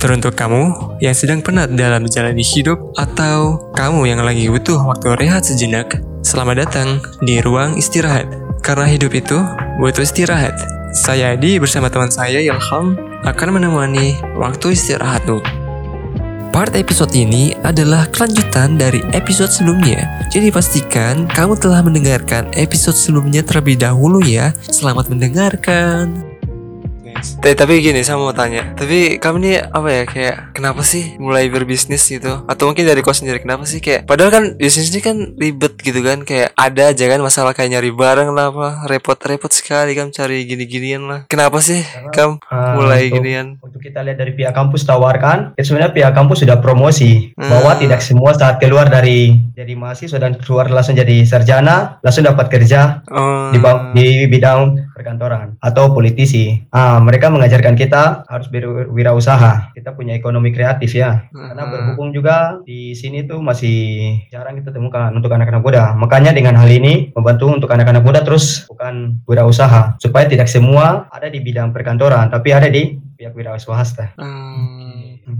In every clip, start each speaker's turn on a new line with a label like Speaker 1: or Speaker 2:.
Speaker 1: Teruntuk kamu yang sedang penat dalam menjalani hidup atau kamu yang lagi butuh waktu rehat sejenak, selamat datang di ruang istirahat. Karena hidup itu butuh istirahat. Saya Adi bersama teman saya Ilham akan menemani waktu istirahatmu. Part episode ini adalah kelanjutan dari episode sebelumnya. Jadi pastikan kamu telah mendengarkan episode sebelumnya terlebih dahulu ya. Selamat mendengarkan. Tapi, tapi gini saya mau tanya. Tapi kamu nih apa ya kayak Kenapa sih mulai berbisnis gitu? Atau mungkin dari kau sendiri Kenapa sih kayak Padahal kan bisnis ini kan ribet gitu kan Kayak ada aja kan masalah kayak nyari barang lah apa Repot-repot sekali kan cari gini-ginian lah. Kenapa sih kamu
Speaker 2: Ah,
Speaker 1: mulai
Speaker 2: untuk-
Speaker 1: ginian?
Speaker 2: Untuk kita lihat dari pihak kampus tawarkan, ya sebenarnya pihak kampus sudah promosi
Speaker 1: Hmm.
Speaker 2: bahwa tidak semua saat keluar dari jadi mahasiswa dan keluar langsung jadi sarjana langsung dapat kerja
Speaker 1: Oh,
Speaker 2: di, di bidang perkantoran atau politisi. Ah, mereka mengajarkan kita harus berwirausaha. Kita punya ekonomi kreatif ya. Karena
Speaker 1: Hmm.
Speaker 2: berhubung juga di sini tuh masih jarang kita temukan untuk anak-anak muda. Makanya dengan hal ini membantu untuk anak-anak muda terus bukan wirausaha supaya tidak semua ada di bidang perkantoran tapi ada di pihak wira swasta.
Speaker 1: Hmm.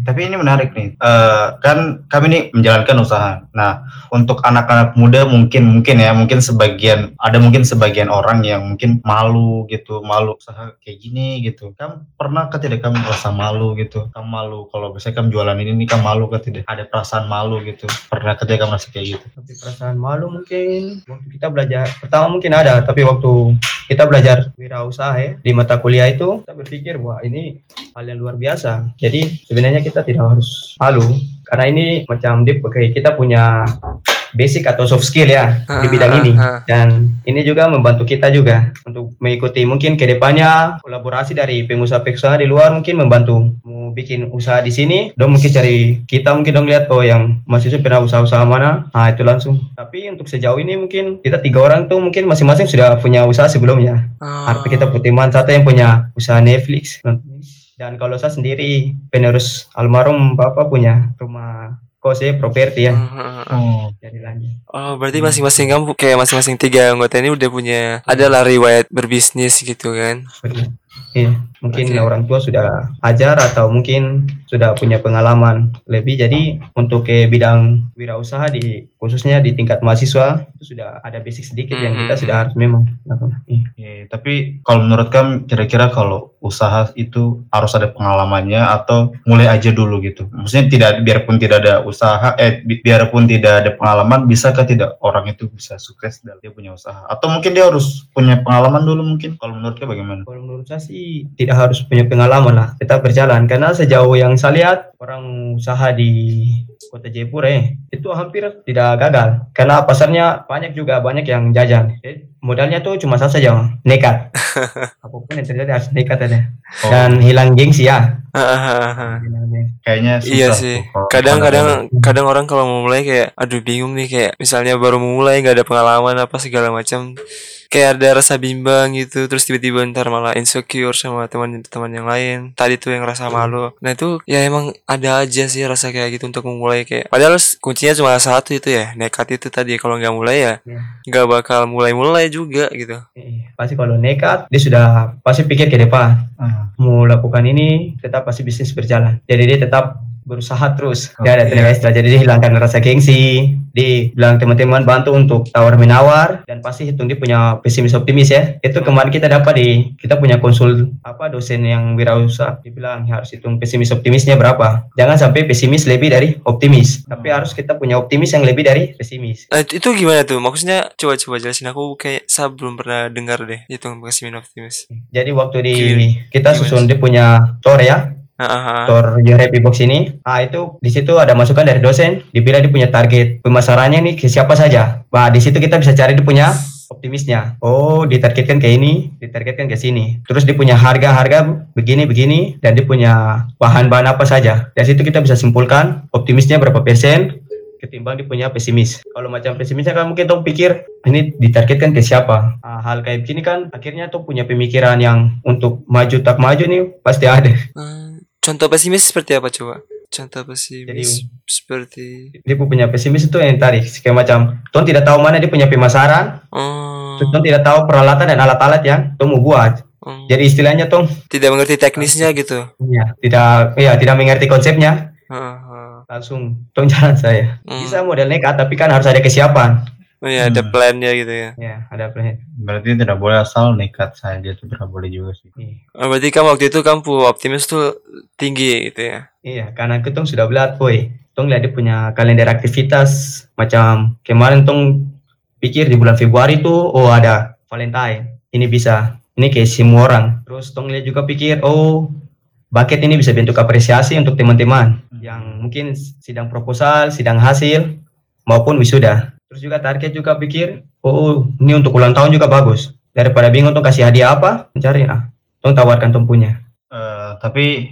Speaker 3: Tapi ini menarik nih, Eh, kan kami ini menjalankan usaha. Nah, untuk anak-anak muda mungkin mungkin ya, mungkin sebagian ada mungkin sebagian orang yang mungkin malu gitu, malu usaha kayak gini gitu. Kamu pernah ke tidak kamu merasa malu gitu? Kamu malu kalau misalnya kamu jualan ini, ini kamu malu ke tidak? Ada perasaan malu gitu? Pernah ketika kamu merasa kayak gitu?
Speaker 2: Tapi perasaan malu mungkin waktu kita belajar pertama mungkin ada tapi waktu kita belajar wirausaha ya di mata kuliah itu kita berpikir wah ini hal yang luar biasa. Jadi sebenarnya kita tidak harus malu karena ini macam deep kita punya basic atau soft skill ya di bidang ini.
Speaker 1: Ah, ah, ah.
Speaker 2: dan ini juga membantu kita juga untuk mengikuti. Mungkin ke depannya kolaborasi dari pengusaha-pengusaha di luar mungkin membantu. Mau bikin usaha di sini dong mungkin cari kita mungkin dong lihat oh yang mahasiswa pernah usaha-usaha mana? Nah itu langsung. Tapi untuk sejauh ini mungkin kita tiga orang tuh mungkin masing-masing sudah punya usaha sebelumnya.
Speaker 1: Ah.
Speaker 2: Artinya kita teman satu yang punya usaha Netflix. Dan kalau saya sendiri penerus almarhum bapak punya rumah kos ya properti ya.
Speaker 3: Oh,
Speaker 2: jadi lanjut
Speaker 1: Oh, berarti masing-masing kamu kayak masing-masing tiga anggota ini udah punya adalah riwayat berbisnis gitu kan?
Speaker 2: Betul. Iya, mungkin
Speaker 1: Oke.
Speaker 2: orang tua sudah ajar atau mungkin sudah punya pengalaman lebih. Jadi untuk ke bidang wirausaha di khususnya di tingkat mahasiswa itu sudah ada basic sedikit yang kita sudah harus memang lakukan. Iya.
Speaker 3: Tapi kalau menurut kamu kira-kira kalau usaha itu harus ada pengalamannya atau mulai aja dulu gitu? Maksudnya tidak biarpun tidak ada usaha, eh bi- biarpun tidak ada pengalaman, bisakah tidak orang itu bisa sukses dalam dia punya usaha? Atau mungkin dia harus punya pengalaman dulu mungkin? Kalau menurut kamu bagaimana?
Speaker 2: Kalau menurut saya sih tidak harus punya pengalaman lah, tetap berjalan. Karena sejauh yang saya lihat orang usaha di kota Jayapura eh, itu hampir tidak gagal. Karena pasarnya banyak juga banyak yang jajan. Eh, modalnya tuh cuma satu saja, nekat. Apa pun yang terjadi harus nekat aja.
Speaker 3: Oh,
Speaker 2: Dan hilang gengsi ya.
Speaker 1: Ah, ah, ah, ah.
Speaker 3: kayaknya susah
Speaker 1: Iya sih. Kadang-kadang
Speaker 2: Hmm.
Speaker 1: kadang orang kalau mau mulai kayak aduh bingung nih kayak misalnya baru mulai nggak ada pengalaman apa segala macam kayak ada rasa bimbang gitu terus tiba-tiba ntar malah insecure sama teman-teman yang lain tadi tuh yang rasa malu nah itu ya emang ada aja sih rasa kayak gitu untuk memulai kayak padahal kuncinya cuma satu itu ya nekat itu tadi kalau nggak mulai ya
Speaker 2: Iya.
Speaker 1: nggak bakal mulai-mulai juga gitu
Speaker 2: Pasti kalau nekat, dia sudah pasti pikir ke depan.
Speaker 3: Ah,
Speaker 2: Mau lakukan ini, tetap pasti bisnis berjalan. Jadi dia tetap berusaha terus. Dia ada
Speaker 3: Oke.
Speaker 2: tenaga ekstra. Jadi dia hilangkan rasa gengsi. Dia bilang teman-teman bantu untuk tawar menawar dan pasti hitung dia punya pesimis optimis ya. Itu kemarin kita dapat di kita punya konsul apa dosen yang wirausaha. Dia bilang harus hitung pesimis optimisnya berapa. Jangan sampai pesimis lebih dari optimis. Tapi harus kita punya optimis yang lebih dari pesimis.
Speaker 1: Nah, itu gimana tuh maksudnya coba-coba jelasin aku kayak saya belum pernah dengar deh itu pesimis optimis
Speaker 2: Jadi waktu di
Speaker 1: Gimana?
Speaker 2: kita susun dia punya store ya, store yang Happy Box ini. Ah itu di situ ada masukan dari dosen, dibilang dia punya target pemasarannya nih ke siapa saja. Nah di situ kita bisa cari dia punya optimisnya. Oh ditargetkan ke ini, ditargetkan ke sini. Terus dia punya harga-harga begini begini dan dia punya bahan-bahan apa saja. Dari situ kita bisa simpulkan optimisnya berapa persen ketimbang dia punya pesimis. Kalau macam pesimisnya kan mungkin tuh pikir ini ditargetkan ke siapa. Ah, hal kayak begini kan akhirnya tuh punya pemikiran yang untuk maju tak maju nih pasti ada.
Speaker 1: Hmm, contoh pesimis seperti apa coba contoh pesimis
Speaker 2: Jadi-
Speaker 1: seperti
Speaker 2: dia punya pesimis itu yang tadi kayak macam Tuhan tidak tahu mana dia punya pemasaran
Speaker 1: oh
Speaker 2: Tuhan tidak tahu peralatan dan alat-alat yang Tuhan mau buat
Speaker 1: Hmm.
Speaker 2: Jadi istilahnya tong
Speaker 1: Tidak mengerti teknisnya gitu.
Speaker 2: ya tidak ya tidak mengerti konsepnya
Speaker 1: Heeh.
Speaker 2: langsung tong jalan saya.
Speaker 1: Hmm.
Speaker 2: Bisa model nekat tapi kan harus ada kesiapan.
Speaker 1: Oh iya, ada
Speaker 3: Hmm.
Speaker 1: plannya gitu ya.
Speaker 2: Ya, ada plan.
Speaker 3: Berarti tidak boleh asal nekat saja itu tidak boleh juga sih.
Speaker 2: Iya.
Speaker 1: Oh, berarti kamu waktu itu kamu optimis tuh tinggi gitu ya.
Speaker 2: Iya, karena ketong sudah belat, boy. Tong lihat dia punya kalender aktivitas macam kemarin tong pikir di bulan Februari tuh oh ada Valentine. Ini bisa. Ini kayak semua orang. Terus tong lihat juga pikir oh bucket ini bisa bentuk apresiasi untuk teman-teman yang mungkin sidang proposal, sidang hasil maupun wisuda. Terus juga target juga pikir oh ini untuk ulang tahun juga bagus. Daripada bingung tuh kasih hadiah apa, mencari ah. Tong tawarkan tong punya.
Speaker 3: Eh, tapi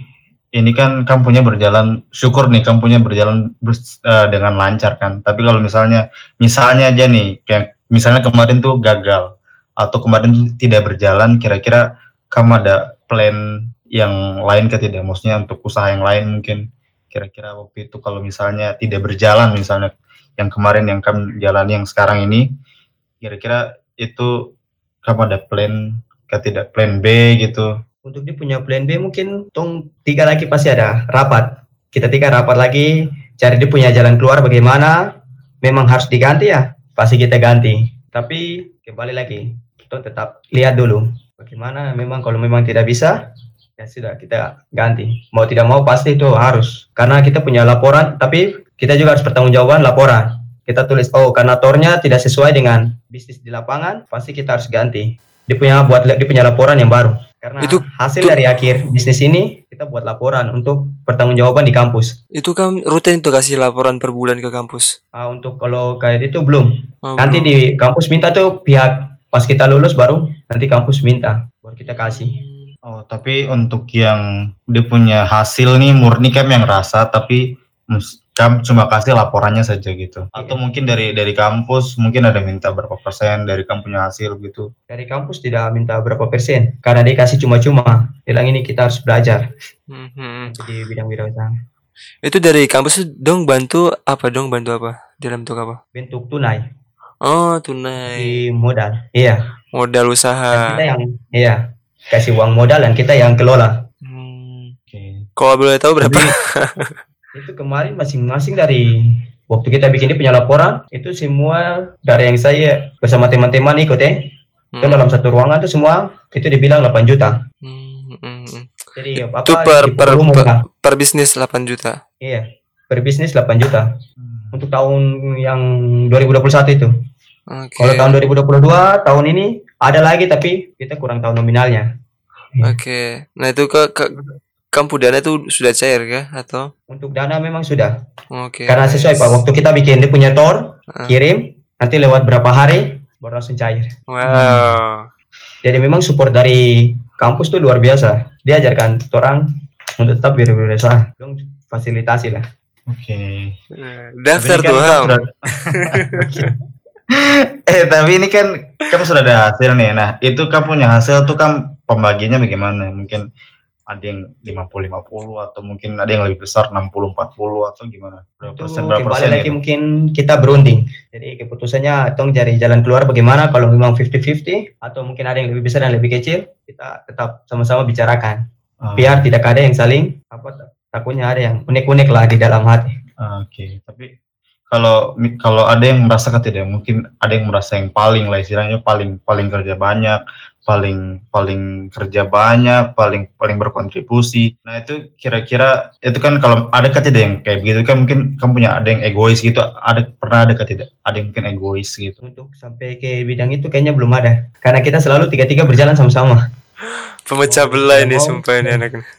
Speaker 3: ini kan kamu punya berjalan syukur nih kamu punya berjalan bers- eh, dengan lancar kan. Tapi kalau misalnya misalnya aja nih kayak misalnya kemarin tuh gagal atau kemarin tuh tidak berjalan kira-kira kamu ada plan yang lain ke tidak maksudnya untuk usaha yang lain mungkin kira-kira waktu itu kalau misalnya tidak berjalan misalnya yang kemarin yang kamu jalani yang sekarang ini kira-kira itu kamu ada plan ke tidak plan B gitu?
Speaker 2: Untuk dia punya plan B mungkin tong tiga lagi pasti ada rapat. Kita tiga rapat lagi cari dia punya jalan keluar bagaimana memang harus diganti ya pasti kita ganti. Tapi kembali lagi tong tetap lihat dulu bagaimana memang kalau memang tidak bisa ya sudah kita ganti. Mau tidak mau pasti itu harus. Karena kita punya laporan tapi kita juga harus pertanggungjawaban laporan. Kita tulis oh karena tornya tidak sesuai dengan bisnis di lapangan pasti kita harus ganti. Dia punya buat dia punya laporan yang baru. Karena
Speaker 1: Itu-
Speaker 2: hasil
Speaker 1: itu-
Speaker 2: dari akhir bisnis ini kita buat laporan untuk pertanggungjawaban di kampus.
Speaker 1: Itu kan rutin tuh kasih laporan per bulan ke kampus.
Speaker 2: Ah, untuk kalau kayak itu belum.
Speaker 1: Oh,
Speaker 2: nanti
Speaker 1: belum.
Speaker 2: di kampus minta tuh pihak pas kita lulus baru nanti kampus minta baru kita kasih
Speaker 3: Oh, tapi untuk yang dia punya hasil nih murni kan yang rasa tapi mus- kam cuma kasih laporannya saja gitu. Atau
Speaker 2: Iya.
Speaker 3: mungkin dari dari kampus mungkin ada minta berapa persen dari kamu punya hasil gitu.
Speaker 2: dari kampus tidak minta berapa persen karena dia kasih cuma-cuma bilang ini kita harus belajar
Speaker 1: Mhm.
Speaker 2: di bidang wirausaha
Speaker 1: Itu dari kampus dong bantu apa dong bantu apa? Dalam bentuk apa?
Speaker 2: bentuk tunai
Speaker 1: Oh, tunai.
Speaker 2: di modal iya
Speaker 1: Modal
Speaker 2: Dan
Speaker 1: usaha.
Speaker 2: kita yang iya kasih uang modal dan kita yang kelola
Speaker 1: Hmm.
Speaker 3: Oke.
Speaker 1: Kalau boleh tahu berapa?
Speaker 2: itu kemarin masing-masing dari waktu kita bikin dia punya laporan itu semua dari yang saya bersama teman-teman ikut ya itu
Speaker 1: Hmm.
Speaker 2: dalam satu ruangan tuh semua itu dibilang 8 juta
Speaker 1: Hmm, hmm, hmm.
Speaker 2: jadi apa
Speaker 1: Itu per
Speaker 2: di
Speaker 1: per,
Speaker 2: umum
Speaker 1: per, per bisnis 8 juta.
Speaker 2: iya per bisnis 8 juta untuk tahun yang 2021 itu
Speaker 1: Oke.
Speaker 2: kalau tahun 2022 tahun ini ada lagi tapi kita kurang tahu nominalnya
Speaker 1: Oke. Nah, itu ke, ke kampu dana itu sudah cair kah atau?
Speaker 2: untuk dana memang sudah
Speaker 1: Oke.
Speaker 2: karena sesuai pak waktu kita bikin dia punya tor
Speaker 1: Ah.
Speaker 2: kirim nanti lewat berapa hari baru langsung cair
Speaker 1: Wow.
Speaker 2: Jadi memang support dari kampus tuh luar biasa. Dia ajarkan orang untuk tetap berwirausaha. Dong fasilitasi lah.
Speaker 3: Oke.
Speaker 1: Nah, Daftar tuh,
Speaker 3: kan eh tapi ini kan kamu sudah ada hasil nih. Nah itu kamu punya hasil tuh kan pembagiannya bagaimana? Mungkin ada yang 50-50 atau mungkin ada yang lebih besar 60-40 atau gimana? Berapa
Speaker 2: Itu
Speaker 3: persen? Berapa persen
Speaker 2: lagi
Speaker 3: itu?
Speaker 2: mungkin kita berunding. Jadi keputusannya tong cari jalan keluar bagaimana kalau memang 50-50 atau mungkin ada yang lebih besar dan lebih kecil. Kita tetap sama-sama bicarakan.
Speaker 3: Ah,
Speaker 2: Biar tidak ada yang saling apa takutnya ada yang unik-unik lah di dalam hati.
Speaker 3: ah, Oke, tapi kalau kalau ada yang merasa tidak mungkin ada yang merasa yang paling lah istilahnya paling paling kerja banyak, paling paling kerja banyak, paling paling berkontribusi. Nah itu kira-kira itu kan kalau ada kan tidak yang kayak begitu kan mungkin kamu punya ada yang egois gitu, ada pernah ada kan tidak? Ada yang mungkin egois gitu.
Speaker 2: Untuk sampai ke bidang itu kayaknya belum ada. Karena kita selalu tiga-tiga berjalan sama-sama.
Speaker 1: Pemecah belah ini sumpah ini anak ini.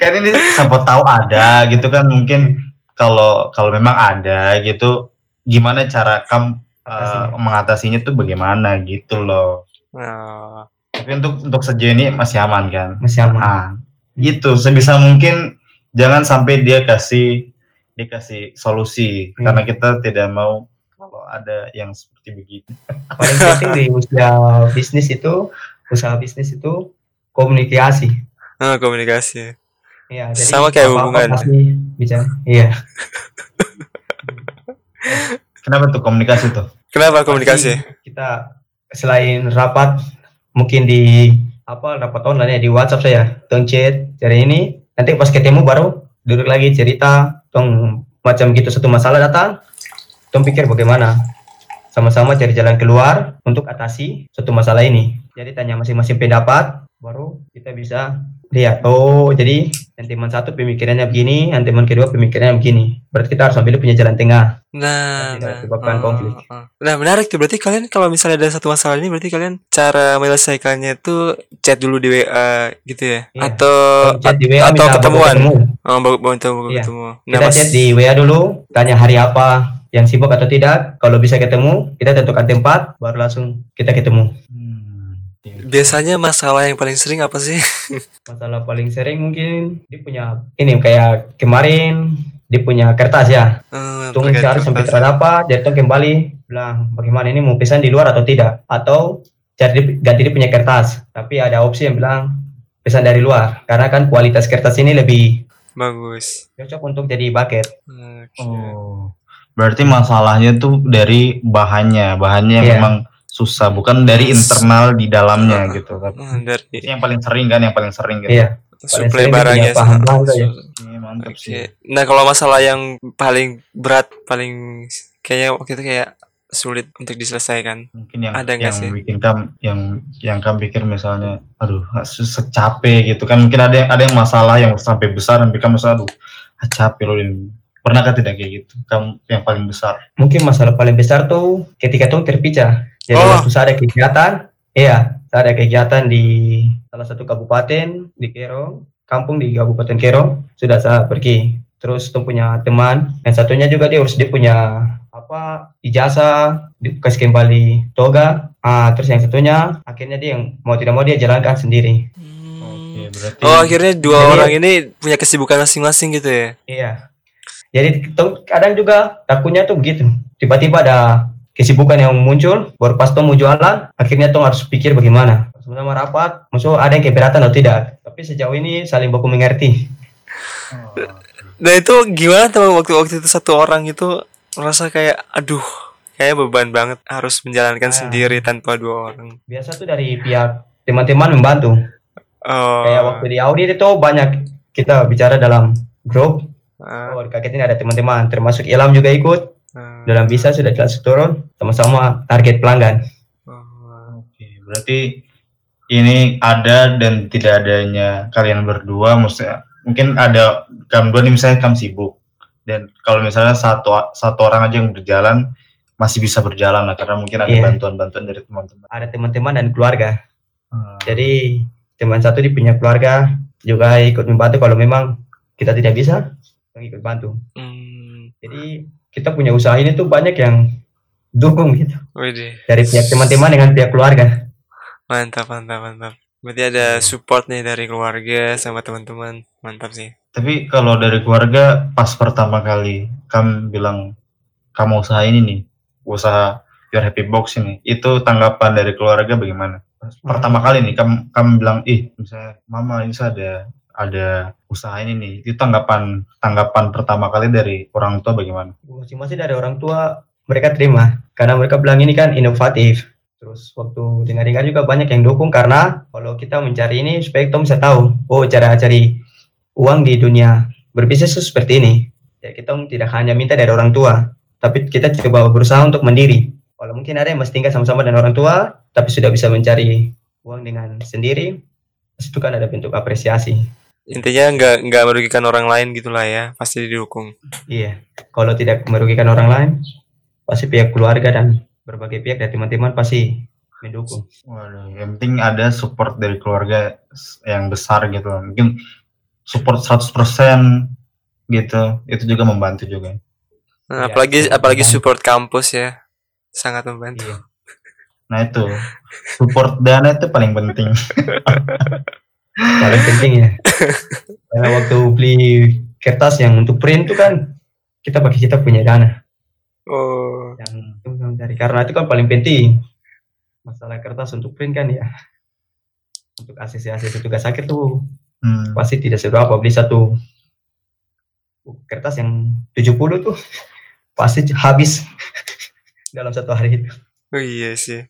Speaker 3: Kan ini siapa tahu ada gitu kan mungkin kalau kalau memang ada gitu gimana cara kamu uh,
Speaker 2: Atasinya.
Speaker 3: mengatasinya tuh bagaimana gitu loh.
Speaker 1: Nah,
Speaker 3: tapi untuk untuk sejauh ini masih aman kan?
Speaker 2: Masih aman.
Speaker 3: nah itu sebisa mungkin jangan sampai dia kasih dia kasih solusi.
Speaker 2: Hmm.
Speaker 3: karena kita tidak mau kalau ada yang seperti begitu.
Speaker 2: Paling penting di usia bisnis itu usaha bisnis itu komunikasi
Speaker 1: ah, komunikasi.
Speaker 2: Iya,
Speaker 1: Sama kayak
Speaker 2: apa-apa
Speaker 1: hubungan.
Speaker 2: pasti bicara iya
Speaker 3: kenapa tuh komunikasi tuh
Speaker 1: Kenapa komunikasi?
Speaker 2: Pasti kita selain rapat mungkin di apa rapat online ya di WhatsApp saya tong chat cari ini nanti pas ketemu baru duduk lagi cerita tong macam gitu satu masalah datang tong pikir bagaimana sama-sama cari jalan keluar untuk atasi satu masalah ini jadi tanya masing-masing pendapat baru kita bisa lihat oh jadi yang teman satu pemikirannya begini yang teman kedua pemikirannya begini berarti kita harus ambil punya jalan tengah
Speaker 1: Nah,
Speaker 2: Tidak
Speaker 1: nah,
Speaker 2: menyebabkan konflik.
Speaker 1: oh. nah menarik tuh. Berarti kalian kalau misalnya ada satu masalah ini, berarti kalian cara menyelesaikannya itu chat dulu di WA gitu ya,
Speaker 2: Iya.
Speaker 1: atau
Speaker 2: chat di WA
Speaker 1: atau ketemuan?
Speaker 2: ketemu.
Speaker 1: Oh, baru baru ketemu,
Speaker 2: Iya.
Speaker 1: ketemu. Nah,
Speaker 2: kita
Speaker 1: mas,
Speaker 2: chat di WA dulu tanya hari apa yang sibuk atau tidak kalau bisa ketemu kita tentukan tempat baru langsung kita ketemu.
Speaker 1: Biasanya masalah yang paling sering apa sih?
Speaker 2: masalah paling sering mungkin dia punya ini kayak kemarin dia punya kertas ya.
Speaker 1: Eh,
Speaker 2: tunggu
Speaker 1: terkait
Speaker 2: cari sampai terdapat dia tuh kembali bilang bagaimana ini mau pesan di luar atau tidak? Atau cari ganti dia punya kertas. Tapi ada opsi yang bilang pesan dari luar. Karena kan kualitas kertas ini lebih
Speaker 1: Bagus.
Speaker 2: cocok untuk jadi bucket.
Speaker 1: Oke.
Speaker 3: Oh, berarti masalahnya tuh dari bahannya, bahannya yang
Speaker 2: Iya.
Speaker 3: memang susah, bukan dari internal di dalamnya gitu. Tapi
Speaker 1: Hmm, dari
Speaker 3: itu yang paling sering kan, yang paling sering gitu.
Speaker 2: iya
Speaker 1: suplai barangnya.
Speaker 2: punya paham bahan saja.
Speaker 3: Iya, mantap sih.
Speaker 1: Nah, kalau masalah yang paling berat, paling kayaknya waktu itu kayak sulit untuk diselesaikan.
Speaker 3: Mungkin yang
Speaker 1: Ada nggak
Speaker 3: yang
Speaker 1: sih?
Speaker 3: bikin kam yang yang kamu pikir misalnya, aduh, susah capek gitu kan. Mungkin ada yang ada yang masalah yang sampai besar dan kamu misalnya, aduh, ah, capek loh ini. Pernahkah tidak kayak gitu? Kamu yang paling besar.
Speaker 2: mungkin masalah paling besar tuh ketika tuh terpecah. Jadi
Speaker 1: Oh.
Speaker 2: waktu saya ada kegiatan, iya, saya ada kegiatan di salah satu kabupaten di Kero, kampung di Kabupaten Kero, sudah saya pergi. Terus tuh punya teman, dan satunya juga dia harus dia punya apa ijazah, dikasih kembali toga. Ah, terus yang satunya akhirnya dia yang mau tidak mau dia jalankan sendiri.
Speaker 3: Oke, berarti
Speaker 1: Oh, akhirnya dua
Speaker 2: Jadi-
Speaker 1: orang ini punya kesibukan masing-masing gitu ya?
Speaker 2: Iya. Jadi kadang juga takutnya tuh begitu. Tiba-tiba ada kesibukan yang muncul, baru pas tuh mau jualan, akhirnya tuh harus pikir bagaimana. Sama-sama rapat, musuh ada yang keberatan atau tidak. Tapi sejauh ini saling baku mengerti.
Speaker 3: Oh,
Speaker 1: Nah, itu gimana tuh waktu waktu itu satu orang itu merasa kayak aduh, kayak beban banget harus menjalankan
Speaker 2: Ah.
Speaker 1: sendiri tanpa dua orang.
Speaker 2: Biasa tuh dari pihak teman-teman membantu.
Speaker 1: Oh.
Speaker 2: Kayak waktu di audit itu banyak kita bicara dalam grup.
Speaker 1: Ah,
Speaker 2: Oh, di kaget ini ada teman-teman, termasuk Ilham juga ikut.
Speaker 1: ah,
Speaker 2: Dalam bisa sudah jelas turun, sama-sama target pelanggan.
Speaker 1: oh.
Speaker 3: Oke, berarti ini ada dan tidak adanya kalian berdua, maksudnya mungkin ada kamu dua nih misalnya kamu sibuk dan kalau misalnya satu satu orang aja yang berjalan masih bisa berjalan lah karena mungkin ada
Speaker 2: Iya.
Speaker 3: bantuan-bantuan dari teman-teman.
Speaker 2: Ada teman-teman dan keluarga.
Speaker 3: Hmm.
Speaker 2: Jadi teman satu dia punya keluarga juga ikut membantu kalau memang kita tidak bisa yang ikut bantu.
Speaker 1: Hmm,
Speaker 2: Jadi kita punya usaha ini tuh banyak yang dukung gitu
Speaker 1: widih.
Speaker 2: dari pihak teman-teman dengan pihak keluarga.
Speaker 1: Mantap, mantap, mantap. Berarti ada support nih dari keluarga sama teman-teman. Mantap sih.
Speaker 3: Tapi kalau dari keluarga pas pertama kali kamu bilang kamu usaha ini nih, usaha Your Happy Box ini, itu tanggapan dari keluarga bagaimana? Pas Pertama kali nih kamu kamu bilang, ih misalnya Mama ini ada ada usaha ini nih, itu tanggapan tanggapan pertama kali dari orang tua bagaimana?
Speaker 2: Masing-masing dari orang tua mereka terima karena mereka bilang ini kan inovatif. Terus waktu dengar-dengar juga banyak yang dukung karena kalau kita mencari ini supaya kita bisa tahu oh cara cari uang di dunia berbisnis itu seperti ini. Ya kita tidak hanya minta dari orang tua, tapi kita coba berusaha untuk mandiri. Kalau mungkin ada yang masih tinggal sama-sama dengan orang tua, tapi sudah bisa mencari uang dengan sendiri, itu kan ada bentuk apresiasi.
Speaker 1: Intinya nggak nggak merugikan orang lain gitulah ya. Pasti didukung.
Speaker 2: Iya, kalau tidak merugikan orang lain, pasti pihak keluarga dan berbagai pihak dan teman-teman pasti mendukung.
Speaker 3: Waduh, yang penting ada support dari keluarga yang besar gitu. Mungkin support 100% gitu, itu juga membantu juga.
Speaker 1: Nah, apalagi
Speaker 2: betul.
Speaker 1: apalagi support kampus ya. Sangat membantu.
Speaker 2: Iya.
Speaker 3: Nah itu support dana itu paling penting.
Speaker 2: Paling penting ya. Karena waktu beli kertas yang untuk print itu kan kita pakai kita punya dana
Speaker 1: Oh.
Speaker 2: yang dari karena itu kan paling penting masalah kertas untuk print kan ya untuk ACC-ACC tugas akhir tuh
Speaker 3: Hmm.
Speaker 2: pasti tidak seberapa beli satu kertas yang 70 tuh pasti habis dalam satu hari itu.
Speaker 1: Oh iya sih.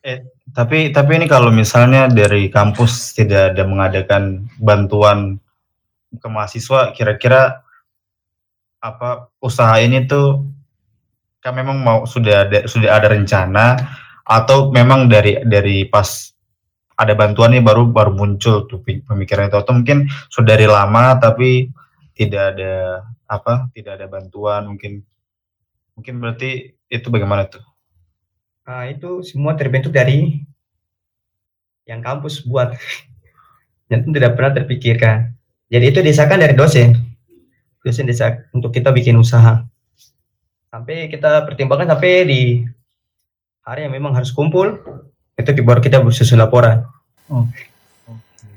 Speaker 3: Tapi tapi ini kalau misalnya dari kampus tidak ada mengadakan bantuan ke mahasiswa, kira-kira apa usaha ini tuh kan memang mau sudah ada sudah ada rencana atau memang dari dari pas ada bantuan nih baru baru muncul tuh pemikiran itu atau mungkin sudah dari lama tapi tidak ada apa tidak ada bantuan mungkin mungkin berarti itu bagaimana tuh?
Speaker 2: Nah, itu semua terbentuk dari yang kampus buat. Yang itu tidak pernah terpikirkan. Jadi itu desakan dari dosen. Dosen desak untuk kita bikin usaha. Sampai kita pertimbangkan sampai di hari yang memang harus kumpul, itu baru kita susun laporan.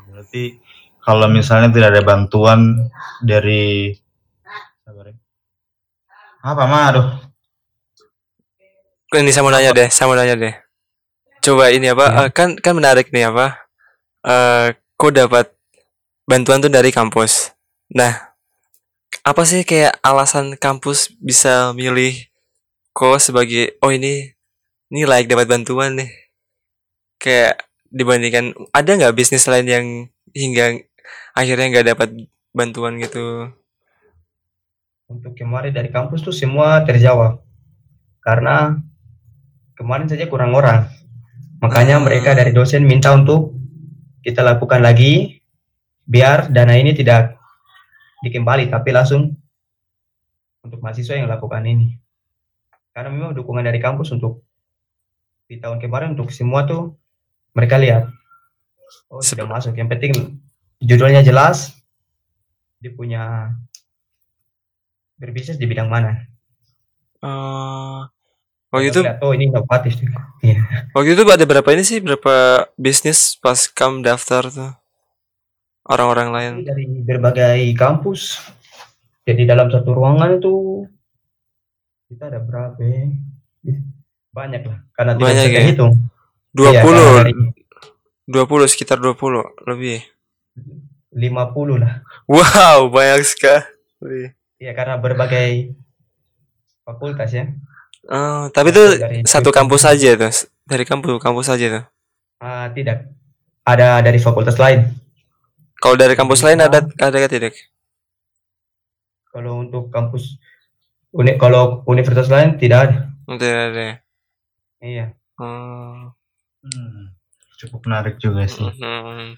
Speaker 3: Berarti kalau misalnya tidak ada bantuan dari sabar ya. apa mah aduh
Speaker 1: Ini saya mau nanya deh, saya mau nanya deh. Coba ini apa?
Speaker 2: Ya.
Speaker 1: eh, kan kan menarik nih apa? Eh, kok dapat bantuan tuh dari kampus. Nah, apa sih kayak alasan kampus bisa milih kok sebagai oh ini ini layak dapat bantuan nih? Kayak dibandingkan ada nggak bisnis lain yang hingga akhirnya nggak dapat bantuan gitu?
Speaker 2: Untuk kemarin dari kampus tuh semua terjawab. Karena kemarin saja kurang orang. Makanya
Speaker 1: Hmm.
Speaker 2: mereka dari dosen minta untuk kita lakukan lagi biar dana ini tidak dikembali tapi langsung untuk mahasiswa yang lakukan ini. Karena memang dukungan dari kampus untuk di tahun kemarin untuk semua tuh mereka lihat oh sudah masuk. Yang penting judulnya jelas, dia punya berbisnis di bidang mana.
Speaker 1: Eh, itu
Speaker 2: Lihat, oh ini inovatif juga. Iya.
Speaker 1: Waktu itu ada berapa ini sih? Berapa bisnis pas kamu daftar tuh? Orang-orang lain.
Speaker 2: Dari berbagai kampus. Jadi dalam satu ruangan itu kita ada berapa? ya? Banyak lah. Karena tidak
Speaker 1: Banyak ya?
Speaker 2: hitung.
Speaker 1: 20,
Speaker 2: dari
Speaker 1: 20 sekitar 20 lebih.
Speaker 2: 50 lah.
Speaker 1: Wow, banyak sekali.
Speaker 2: Iya karena berbagai fakultas ya.
Speaker 1: Oh, tapi itu
Speaker 2: Dari-
Speaker 1: satu kampus saja tuh. Dari kampus kampus saja tuh.
Speaker 2: Ah, tidak. Ada dari fakultas lain.
Speaker 1: Kalau dari kampus lain ada ada tidak?
Speaker 2: Kalau untuk kampus uni, kalau universitas lain tidak ada.
Speaker 1: Tidak ada.
Speaker 2: Iya.
Speaker 1: Oh.
Speaker 3: hmm, cukup menarik juga sih
Speaker 1: mhm.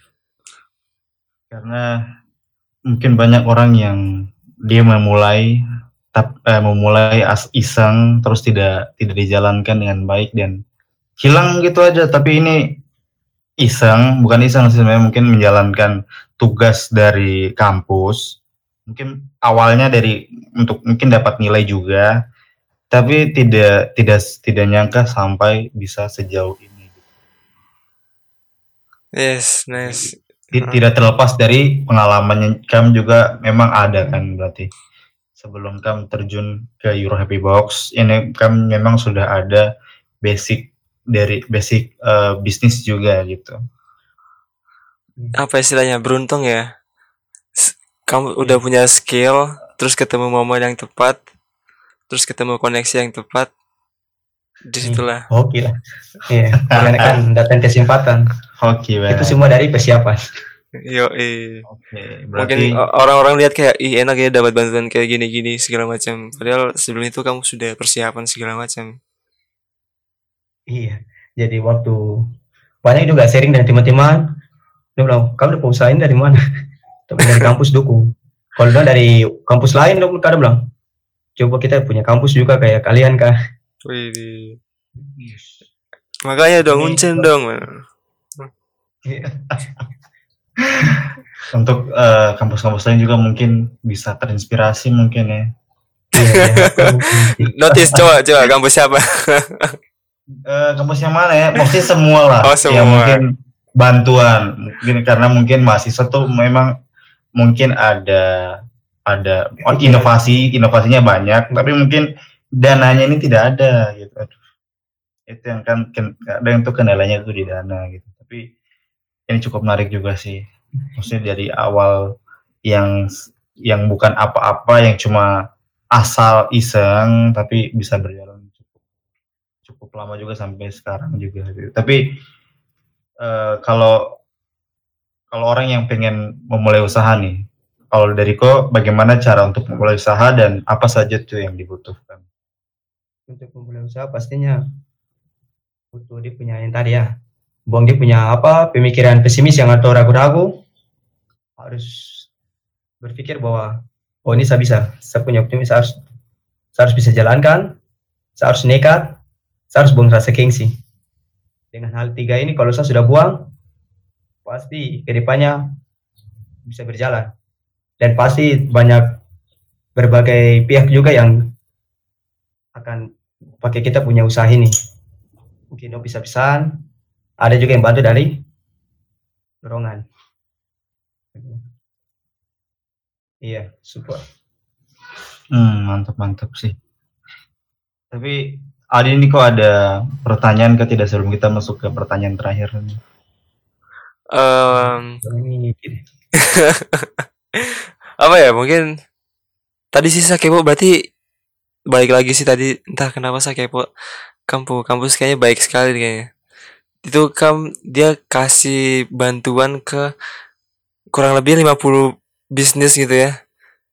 Speaker 3: karena mungkin banyak orang yang dia memulai tap, eh, memulai as iseng terus tidak tidak dijalankan dengan baik dan hilang gitu aja. Tapi ini iseng bukan iseng sih sebenarnya mungkin menjalankan tugas dari kampus. Mungkin awalnya dari untuk mungkin dapat nilai juga tapi tidak tidak tidak nyangka sampai bisa sejauh ini.
Speaker 1: Yes, nice.
Speaker 3: Ti- tidak terlepas dari pengalamannya kamu juga memang ada kan berarti sebelum kamu terjun ke Euro Happy Box ini kamu memang sudah ada basic dari basic eh, bisnis juga gitu
Speaker 1: Apa istilahnya? Beruntung ya. Kamu udah punya skill, terus ketemu momen yang tepat, terus ketemu koneksi yang tepat. Di situlah.
Speaker 2: Oke lah. Iya. Karena kan datang kesempatan.
Speaker 3: oke
Speaker 2: Itu
Speaker 3: benar
Speaker 2: semua dari persiapan.
Speaker 1: Yo, eh.
Speaker 3: oke
Speaker 1: Mungkin
Speaker 3: berarti
Speaker 1: o- orang-orang lihat kayak ih enak ya dapat bantuan kayak gini-gini segala macam. Padahal sebelum itu kamu sudah persiapan segala macam.
Speaker 2: Iya. Jadi waktu banyak juga sharing dari teman-teman. Dia bilang, kamu dapat usaha ini dari mana? Tapi dari kampus dukung. Kalau dia dari kampus lain, dia kadang bilang, coba kita punya kampus juga kayak kalian kah?
Speaker 1: Wih. Makanya dong, uncen dong.
Speaker 3: Untuk eh, kampus-kampus lain juga mungkin bisa terinspirasi mungkin ya
Speaker 2: Iya, iya.
Speaker 1: Notice coba coba kampus siapa?
Speaker 3: Eh, kampus yang mana ya maksudnya semua lah
Speaker 1: Oh, semua.
Speaker 3: yang mungkin bantuan mungkin karena mungkin mahasiswa tuh memang mungkin ada ada oh, inovasi inovasinya banyak tapi mungkin dananya ini tidak ada gitu Aduh. itu yang kan ken- kadang itu kendalanya itu di dana gitu tapi ini cukup menarik juga sih maksudnya dari awal yang yang bukan apa-apa yang cuma asal iseng tapi bisa berjalan cukup cukup lama juga sampai sekarang juga gitu. tapi eh, kalau kalau orang yang pengen memulai usaha nih, kalau dari kok bagaimana cara untuk memulai usaha dan apa saja tuh yang dibutuhkan?
Speaker 2: Untuk memulai usaha pastinya butuh dia punya yang tadi ya. Buang dia punya apa pemikiran pesimis yang atau ragu-ragu harus berpikir bahwa oh ini saya bisa, saya punya optimis saya harus saya harus bisa jalankan, saya harus nekat, saya harus buang rasa gengsi. Dengan hal tiga ini kalau saya sudah buang, pasti ke depannya bisa berjalan. Dan pasti banyak berbagai pihak juga yang akan pakai kita punya usaha ini. Mungkin oh bisa-bisaan, ada juga yang bantu dari dorongan. Iya, support.
Speaker 3: Hmm, mantap mantap sih. Tapi Adi ini kok ada pertanyaan ke tidak sebelum kita masuk ke pertanyaan terakhir?
Speaker 2: Ini
Speaker 1: apa ya mungkin tadi sih saya kepo berarti balik lagi sih tadi entah kenapa saya kepo kampus kampus kayaknya baik sekali kayaknya itu kam dia kasih bantuan ke kurang lebih 50 bisnis gitu ya.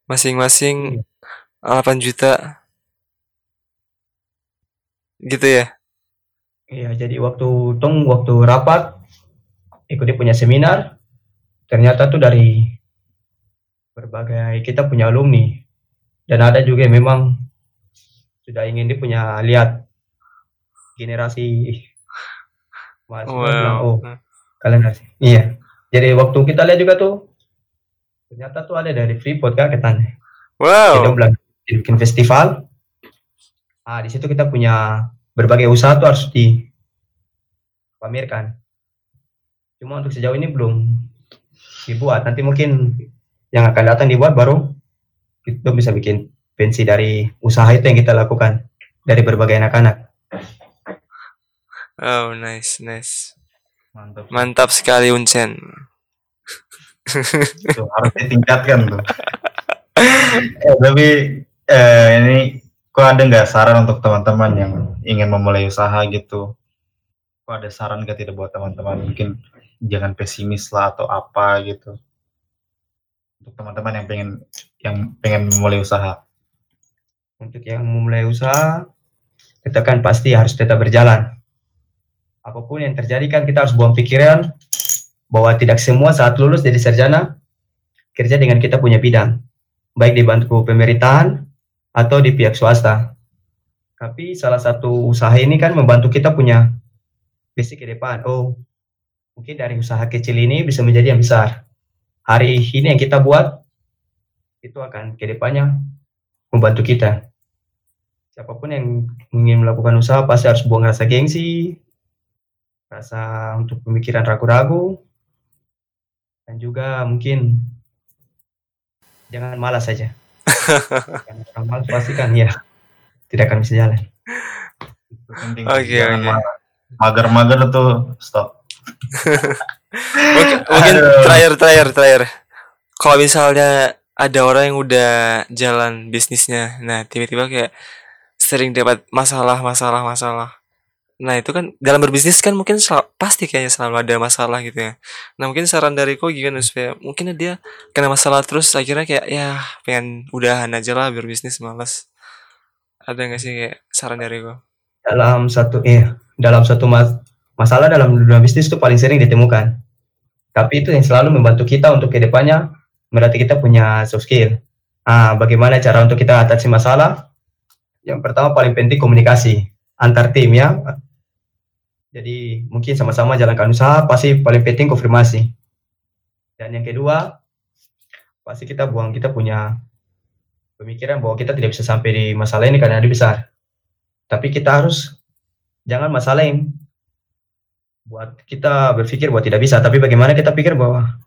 Speaker 1: Masing-masing 8 juta. Gitu ya?
Speaker 2: Iya, jadi waktu tong waktu rapat ikut dia punya seminar, ternyata tuh dari berbagai kita punya alumni. Dan ada juga yang memang sudah ingin dia punya lihat generasi mahasiswa bilang, oh
Speaker 1: wow
Speaker 2: kalian harus iya. Jadi waktu kita lihat juga tuh ternyata tuh ada dari Freeport kan katanya kita
Speaker 1: wow
Speaker 2: bilang bikin festival. Ah di situ kita punya berbagai usaha tuh harus dipamerkan. Cuma untuk sejauh ini belum dibuat. Nanti mungkin yang akan datang dibuat baru itu bisa bikin pensi dari usaha itu yang kita lakukan dari berbagai anak-anak
Speaker 1: oh nice nice
Speaker 3: Mantap.
Speaker 1: mantap sekali Uncen
Speaker 3: Tuh, harus ditingkatkan tuh. Eh, tapi eh, ini kok ada nggak saran untuk teman-teman yang ingin memulai usaha gitu? Kok ada saran nggak tidak buat teman-teman? Mungkin jangan pesimis lah atau apa gitu. Untuk teman-teman yang pengen yang pengen memulai usaha.
Speaker 2: untuk yang memulai usaha kita kan pasti harus tetap berjalan apa pun yang terjadi kan kita harus buang pikiran bahwa tidak semua saat lulus jadi sarjana kerja dengan kita punya bidang baik di bantu pemerintahan atau di pihak swasta. Tapi salah satu usaha ini kan membantu kita punya basic ke depan. Oh mungkin dari usaha kecil ini bisa menjadi yang besar. Hari ini yang kita buat itu akan ke depannya membantu kita. Siapa pun yang ingin melakukan usaha pasti harus buang rasa gengsi, rasa untuk pemikiran ragu-ragu, dan juga mungkin jangan malas saja. Karena orang malas pasti kan ya tidak akan bisa jalan.
Speaker 1: Oke, oke.
Speaker 3: ma- Mager-mager tuh stop.
Speaker 1: mungkin mungkin terakhir terakhir terakhir kalau misalnya ada orang yang udah jalan bisnisnya nah tiba-tiba kayak sering dapat masalah masalah masalah nah itu kan dalam berbisnis kan mungkin sel- pasti kayaknya selalu ada masalah gitu ya nah mungkin saran dari kau gimana supaya mungkin dia kena masalah terus akhirnya kayak ya pengen udahan aja lah berbisnis malas ada nggak sih kayak saran dari kau
Speaker 2: Dalam satu eh dalam satu mas- masalah dalam dunia bisnis itu paling sering ditemukan. Tapi itu yang selalu membantu kita untuk ke depannya berarti kita punya soft skill. Ah, bagaimana cara untuk kita atasi masalah? Yang pertama paling penting komunikasi antar tim ya. Jadi mungkin sama-sama jalankan usaha pasti paling penting konfirmasi. Dan yang kedua pasti kita buang kita punya pemikiran bahwa kita tidak bisa sampai di masalah ini karena dia besar. Tapi kita harus jangan masalah yang buat kita berpikir bahwa tidak bisa, tapi bagaimana kita pikir bahwa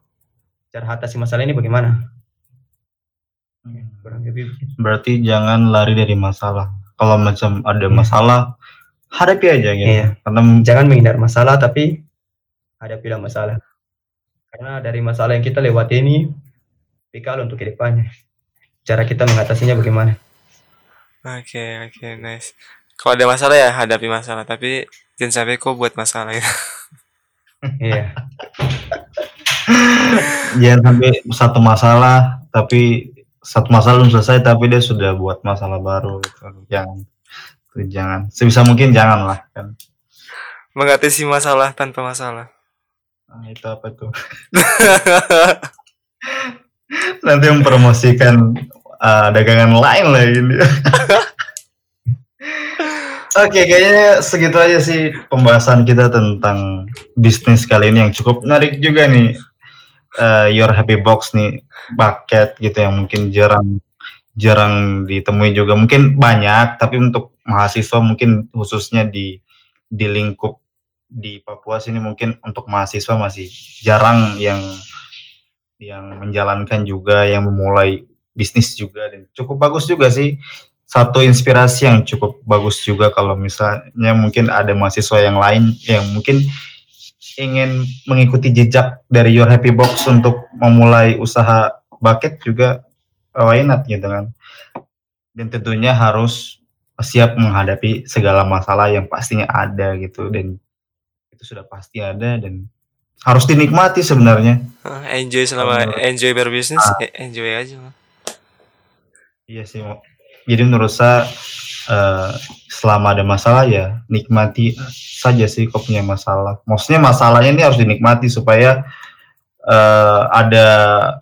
Speaker 2: cara atasi masalah ini bagaimana?
Speaker 3: Berarti jangan lari dari masalah. Kalau macam ada masalah, hadapi aja gitu.
Speaker 2: Iya.
Speaker 3: Karena
Speaker 2: Jangan menghindar masalah, tapi hadapilah masalah. Karena dari masalah yang kita lewati ini, bekal untuk ke depannya. Cara kita mengatasinya bagaimana?
Speaker 1: Oke, oke, nice. Kalau ada masalah ya hadapi masalah, tapi jangan sampai kau buat masalah ya.
Speaker 2: Iya.
Speaker 3: Jangan sampai satu masalah tapi satu masalah belum selesai tapi dia sudah buat masalah baru gitu. Jangan. Itu jangan. Sebisa mungkin jangan lah kan.
Speaker 1: Mengatasi masalah tanpa masalah.
Speaker 3: Nah, itu apa tuh? Nanti mempromosikan uh, dagangan lain lah ini. Oke, kayaknya segitu aja sih pembahasan kita tentang bisnis kali ini yang cukup menarik juga nih. Uh, Your Happy Box nih, bucket gitu yang mungkin jarang jarang ditemui juga. Mungkin banyak, tapi untuk mahasiswa mungkin khususnya di di lingkup di Papua sini mungkin untuk mahasiswa masih jarang yang yang menjalankan juga, yang memulai bisnis juga dan cukup bagus juga sih. Satu inspirasi yang cukup bagus juga kalau misalnya mungkin ada mahasiswa yang lain yang mungkin ingin mengikuti jejak dari Your Happy Box untuk memulai usaha bucket juga uh, why not gitu kan. Dan tentunya harus siap menghadapi segala masalah yang pastinya ada gitu dan itu sudah pasti ada dan harus dinikmati sebenarnya
Speaker 1: Ah, Enjoy selama
Speaker 3: Menurut-
Speaker 1: enjoy berbisnis,
Speaker 3: Ah.
Speaker 1: eh, enjoy aja.
Speaker 3: Iya sih. Jadi menurut saya eh, selama ada masalah ya nikmati saja sih kok punya masalah. Maksudnya masalahnya ini harus dinikmati supaya eh, ada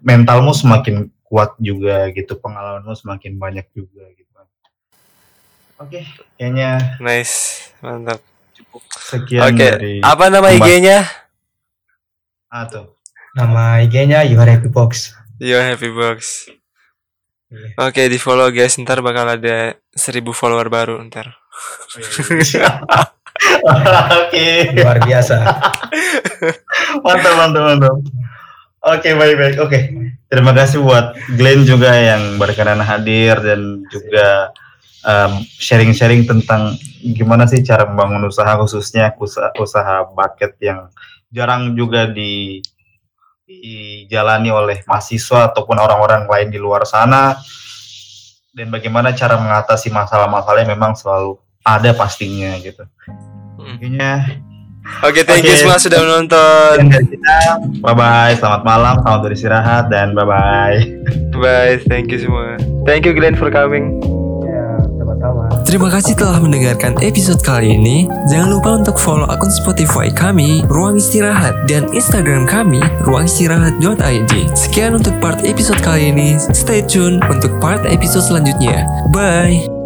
Speaker 3: mentalmu semakin kuat juga gitu, pengalamanmu semakin banyak juga gitu. Oke, kayaknya
Speaker 1: Nice, mantap.
Speaker 3: cukup sekian
Speaker 1: Oke,
Speaker 3: dari
Speaker 1: apa nama IG-nya?
Speaker 3: ah, tuh.
Speaker 2: Nama IG-nya Your Happy Box.
Speaker 1: Your Happy Box.
Speaker 2: Iya.
Speaker 1: Oke, di follow guys, ntar bakal ada 1000 follower baru ntar.
Speaker 3: Oke.
Speaker 2: Luar biasa.
Speaker 3: mantap mantap mantap oke baik baik oke terima kasih buat Glenn juga yang berkenan hadir dan juga um, sharing-sharing tentang gimana sih cara membangun usaha khususnya usaha, usaha bucket yang jarang juga di dijalani oleh mahasiswa ataupun orang-orang lain di luar sana dan bagaimana cara mengatasi masalah-masalah yang memang selalu ada pastinya gitu.
Speaker 1: Hmm.
Speaker 3: Intinya
Speaker 1: Oke, thank you
Speaker 3: Oke.
Speaker 1: semua sudah menonton.
Speaker 3: Bye bye, selamat malam, selamat beristirahat dan bye bye.
Speaker 1: Bye, thank you semua. Thank you Glenn for coming. Terima kasih telah mendengarkan episode kali ini. Jangan lupa untuk follow akun Spotify kami, Ruang Istirahat, dan Instagram kami, ruangistirahat.id. Sekian untuk part episode kali ini. Stay tune untuk part episode selanjutnya. Bye!